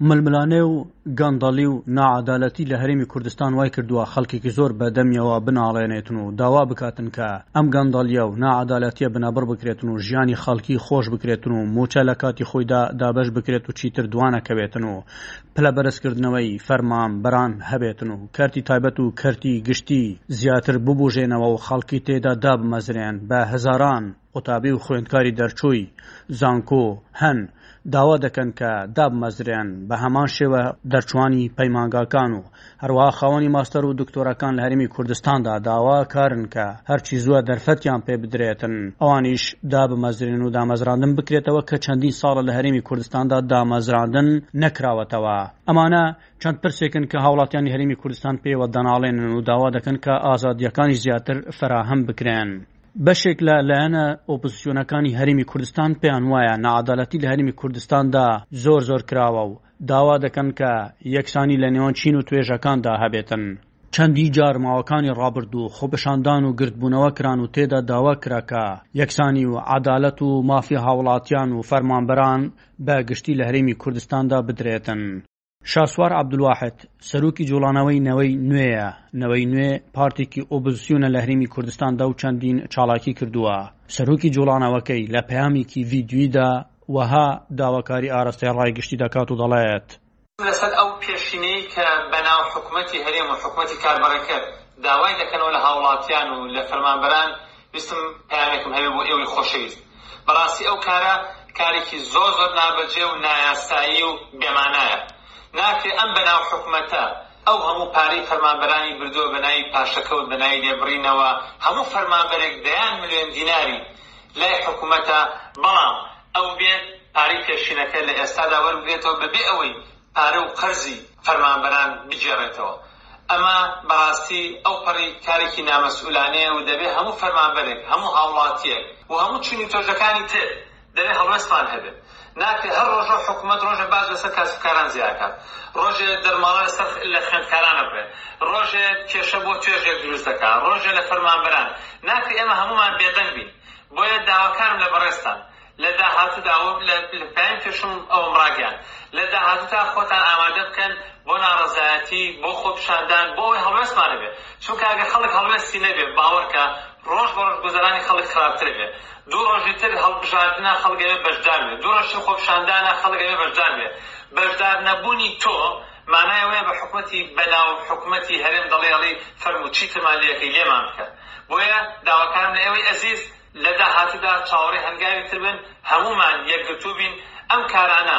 ململانێ و گەندەڵی و ناعەدالەتی لە هەرێمی کوردستان وای کردووە خەڵکێکی زۆر بە دەمیەوە بناڵێنێتن و داوا بکاتن کە ئەم گەندەڵیە و ناعەدالەتیە بنەبڕ بکرێتن و ژیانی خەڵکی خۆش بکرێتن و موچە لە کاتی خۆیدا دابەش بکرێت و چیتر دوانەکەوێتن و پلەبەرزکردنەوەی فەرمانبەران هەبێتن و کەرتی تایبەت و کەرتی گشتی زیاتر ببوژێنەوە و خەڵکی تێدا دابمەزرێن بە هەزاران قوتابی و خوێندکاری دەرچووی زانکۆ هەن داوا دەکەن کە دابمەزرێن بە هەمان شێوە دەرچوانی پەیمانگاکان و هەروەها خاوەنی ماستەر و دکتۆرەکان لە هەرێمی کوردستاندا داوا کارن کە هەرچی زووە دەرفەتیان پێ بدرێتن ئەوانیش دابمەزرێن و دامەزراندن بکرێتەوە کە چەندین ساڵە لە هەرێمی کوردستاندا دامەزراندن نەکراوەتەوە ئەمانە چەند پرسێکن کە هاوڵاتیانی هەرێمی کوردستان پێوە دەناڵێنن و داوا دەکەن کە ئازادیەکانی زیاتر فراهەم بکرێن. بەشێک لە لایەنە ئۆپسیۆنەکانی هەرمی کوردستان پێیان وایە نەعادالەتی لە هەرمی کوردستاندا زۆر زۆر کراوە و داوا دەکەن کە یەکسانی لە نێوان چین و توێژەکاندا هەبێتن. چەندی جار ماوەکانی ڕابردوو خۆپێشاندان و گردبوونەوە کران و تێدا داوا کرا کە یەکسانی و عەدالەت و مافی هاوڵاتیان و فەرمانبەران بە گشتی لە هەرێمی کوردستاندا بدرێتن. شاسوار عەبدولواحید، سەرۆکی جووڵانەوەی نەوەی نوێیە، نەوەی نوێ پارتێکی ئۆپۆزسیۆنە لە هەرێمی کوردستاندا و چەندین چالاکی کردووە. سەرۆکی جووڵانەوەکەی لە پەیامێکی ڤیدیۆییدا وەها داواکاری ئاراستەی ڕای گشتی دەکات و دەڵێت. لەسەر ئەو پێشینەی کە بەناو حکومەتی هەرێم و حکومەتی کاربەڕێکەر داوای دەکەنەوە لە هاوڵاتیان و لە فەرمانبەران ویستم پەیامێکم هەبێ بۆ ئێوەی خۆشەویست بەڕاستی ئەو کارە کارێکی زۆر زۆر نابەجێ و نایاسایی و بێ مانایە ناکرێ ئەم بەناو حکومەتە ئەو هەموو پارەی فەرمانبەرانی بردوە بەناوی پاشەکەوت بەناوی لێبڕینەوە هەموو فەرمانبەرێک دەیان ملوێن دیناری لای حکومەتە، بەڵام ئەو بێت پارەی پێشینەکە لە ئێستادا وەربگرێتەوە بەبێ ئەوەی پارە و قەرزی فەرمانبەران بگێڕێتەوە. ئەمە بەڕاستی ئەوپەڕی کارێکی نامەسئولانەیە و دەبێت هەموو فەرمانبەرێک، هەموو هاوڵاتییەک و هەموو چین و تۆژەکانی تر دەبێت هەڵوێستمان هەبێت. ناکرێت هەر ڕۆژەو حکومەت ڕۆژێ باج لەسەر کاسبکاران زیادکات ڕۆژێ دەرماڵە لەسەر لە خوێندکاران ئەبڕێ ڕۆژێ کێشە بۆ توێژێک دروست دەکا ڕۆژێ لە فەرمانبەران ناکرێت ئێمە هەموومان بێدەنگ بین بۆیە داواکارم لە بەڕێزتان لە داهاتوودا و لە پایین پێشوم ئەوەم ڕاگەیان لە داهاتوودا خۆتان ئامادە بکەن بۆ ناڕەزایەتی بۆ خۆپیشاندان بۆ ئەوەی هەڵوێستمان هەبێ چونکە ئەگەر خەڵک هەڵوێستی نەبێ باوەڕکە ڕۆژ بە ڕۆژ گوزەرانی خەڵک خراپتر ئەبێ دوو ڕۆژی تر هەڵبژاردنە خەڵک ئەوێ بەشدار بێ، دوو ڕۆژتر خۆپیشاندانە خەڵک ئەوێ بەشدار بێ، بەشدار نەبوونی تۆ مانای ئەوەیە بە حکومەتی بەناو حکومەتی هەرێم دەڵێی ئەڵێی فەرموو چیترمان لێ ئەکەی لێمان بکە بۆیە داواکارم لە ئێوەی ئەزیز لە داهاتوودا چاوەڕێی هەنگاوی تر بن هەموومان یەکگرتوو بین ئەم کارانە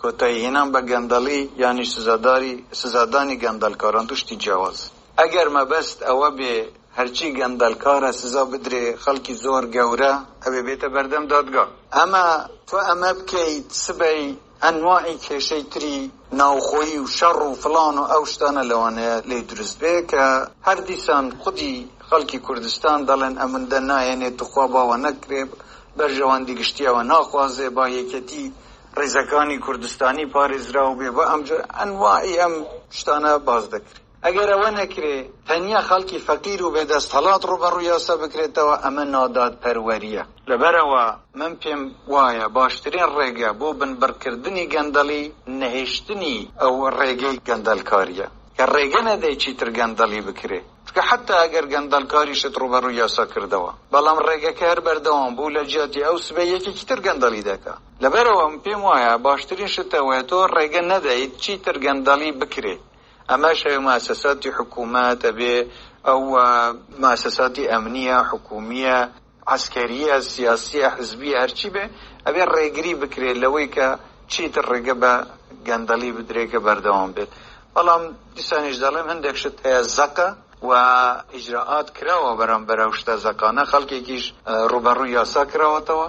کۆتایی هێنان بە گەندەڵی یانیش سزاداری سزادانی گەندەڵکاران دوو شتی جیاوازە. ئەگەر مەبەست ئەوە بێ هەرچی گەندەڵکارە سزا بدرێ، خەڵکی زۆر گەورە، ئەبێ بێتە بەردەم دادگا. ئەمە تۆ ئەمە بکەیت، سبەی ئەنواعی کێشەی تری ناوخۆیی و شەڕ و فڵان و ئەو شتانە لەوانەیە لێی دروست بێ کە هەر دیسان خودی خەڵکی کوردستان دەڵێن ئەمندە ناهێنێ توخوا با ئەوە نەکرێ، بەرژەوەندی گشتی ئەوە ناخوازێ، با یەکێتی ڕیزەکانی کوردستانی پارێزراو بێ بە ئەم جۆرە ئەنواعی ئەم شتانە باس دەکرێ ئەگەر ئەوە نەکرێ تەنیا خەڵکی فەقیر و بێ دەستهەڵات ڕووبەڕووی یاسا بکرێتەوە ئەمە نادادپەروەرییە لەبەرئەوە من پێم وایە باشترین ڕێگە بۆ بنبڕکردنی گەندەڵی نەهێشتنی ئەو ڕێگەی گەندەڵکارییە کە ڕێگە نەدەی چیتر گەندەڵی بکرێ چونکە حەتا ئەگەر گەندەڵکاریشت ڕووبەڕووی یاسا کردەوە بەڵام ڕێگەکە هەر بەردەوام بوو لە جیاتی ئەو سبەی یەکێکی تر گەندەڵی دەکا لەبەرئەوە من پێم وایە باشترین شت ئەوەیە تۆ ڕێگە نەدەیت چیتر گەندەڵی بکرێ، ئەمەش هەیە موئەسەساتی حکوومەت ئەبێ ئەو موئەسەساتی ئەمنییە، حکوومییە، عەسکەرییە، سیاسییە، حزبییە هەرچی بێ ئەبێ ڕێگری بکرێ لەوەی کە چیتر ڕێگە بە گەندەڵی بدرێ کە بەردەوام بێت. بەڵام دیسانیش دەڵێم هەندێک شت هەیە زەقە و ئیجرائات کراوە بەرامبەر ئەو شتە زەقانە، خەڵکێکیش ڕووبەڕووی یاسا کراوەتەوە.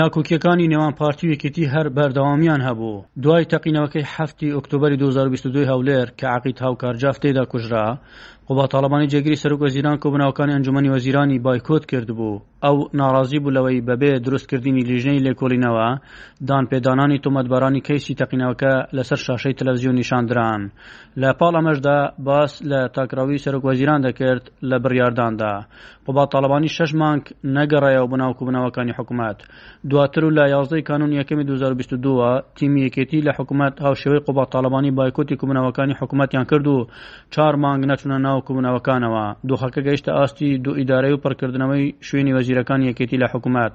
ناکۆکییەکانی نێوان پارتی و یەکێتی هەر بەردەوامییان هەبوو. دوای تەقینەوەکەی حەفت ی ئۆکتۆبەری دوو هەزار و بیست و دوو ی هەولێر کە عەقید هاوکارجاف تێیدا کوژرا، قوباد تاڵەبانی جێگری سەرۆک وەزیران کۆبوونەوەکانی ئەنجوومەنی وەزیرانی بایکۆت کردبوو. ئەو ناڕازی بوو لەوەی بەبێ دروستکردنی لیژنەی لێکۆڵینەوە، دانپێدانانی تۆمەتبارانی کەیسی تەقینەوەکە لەسەر شاشەی تەلەڤزیۆن نیشاندران. لە پاڵ ئەمەشدا باس لە تاکڕەویی سەرۆک وەزیران دەکرد لە بڕیارداندا. قوباد تاڵەبانی شەش مانگ نەگەڕایەوە بۆ ناوک و بناوەکانی حکومەت. دواتر و لە یازدە ی کانوونی یەکەمی دوو هەزار و بیست و دوو وە، تیمی یەکێتی لە حکومەت هاوشێوەی قوباد تاڵەبانی بایکۆتی کوبنەوەکانی حکومەتیان کرد و چوار مانگ نەچوونە ناو کوبنەوەکانەوە. دۆخەکە گەیشتە ئاستی دوو ئیدارەی و پڕکردنەوەی شوێنی وەزیرەکانی یەکێتی لە حکومەت.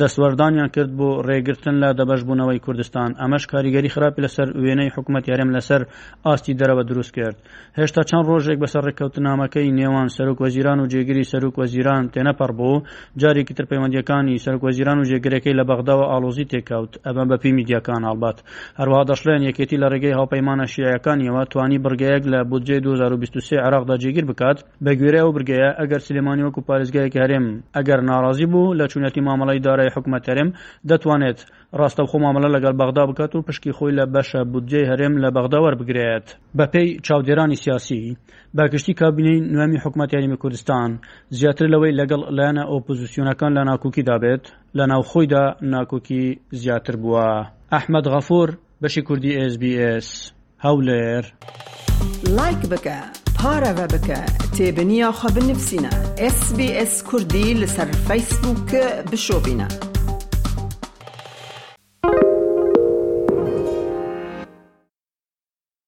دەستوەردانیان کرد بۆ ڕێگرتن لە دەبەشبوونەوەی کوردستان، ئەمەش کاریگەری خراپی لەسەر وێنەی حکومەتی هەرێم لەسەر ئاستی دەرەوە دروستکرد. هێشتا چەند ڕۆژێک بەسەر ڕێککەوتنامەکەی نێوان سەرۆک وەزیران و جێگری سەروک وەزیران تێنەپەڕبوو، جارێکی تر پەیوەندییەکانی سەرۆک وەزیران و جێگرەکەی لە بەغداوە ئاڵۆزی تێکەوت، ئەمە بەپێی میدیاکان هەڵبەت. هەروەها دەشڵێن یەکێتی لە ڕێگەی هاوپەیمانە شیعیەکانیەوە توانی بڕگەیەک لە بودجەی دوو هەزار و بیست و سێ عێراقدا جێگیر بکات، بە گوێرەی ئەو برگەیە ئەگەر سلێمانی وەکو پارێزگایەکی هەرێم ئەگەر ناڕازی بوو لە چوونەتی مامەڵەی دارایی حکومەت هەرێم دەتوانێت ڕاستەوخۆ مامەڵە لەگەڵ بەغدا بکات و پشکی خۆی لە بەشە بودجەی هەرێم لە بەغدا وەربگرێت بەپێی چاودێرانی سیاسی باگشتی کابینەی نوێمی حکومەت یاریمی کوردستان زیاتر لەوەی لەگەڵ لایەنە ئۆپۆزیسیۆنەکان لە ناکوکیدا بێت لە ناوخۆیدا ناکۆکی زیاتر بووە ئەحمد غەفور بەشی کوردی ئێس بی ئێس هەولێر. لایک بکە پارەڤە بکە تێبنی ئاخە بنفسینە ئێس بی ئێس کوردی لەسەر فەیسبووک بشۆبینە.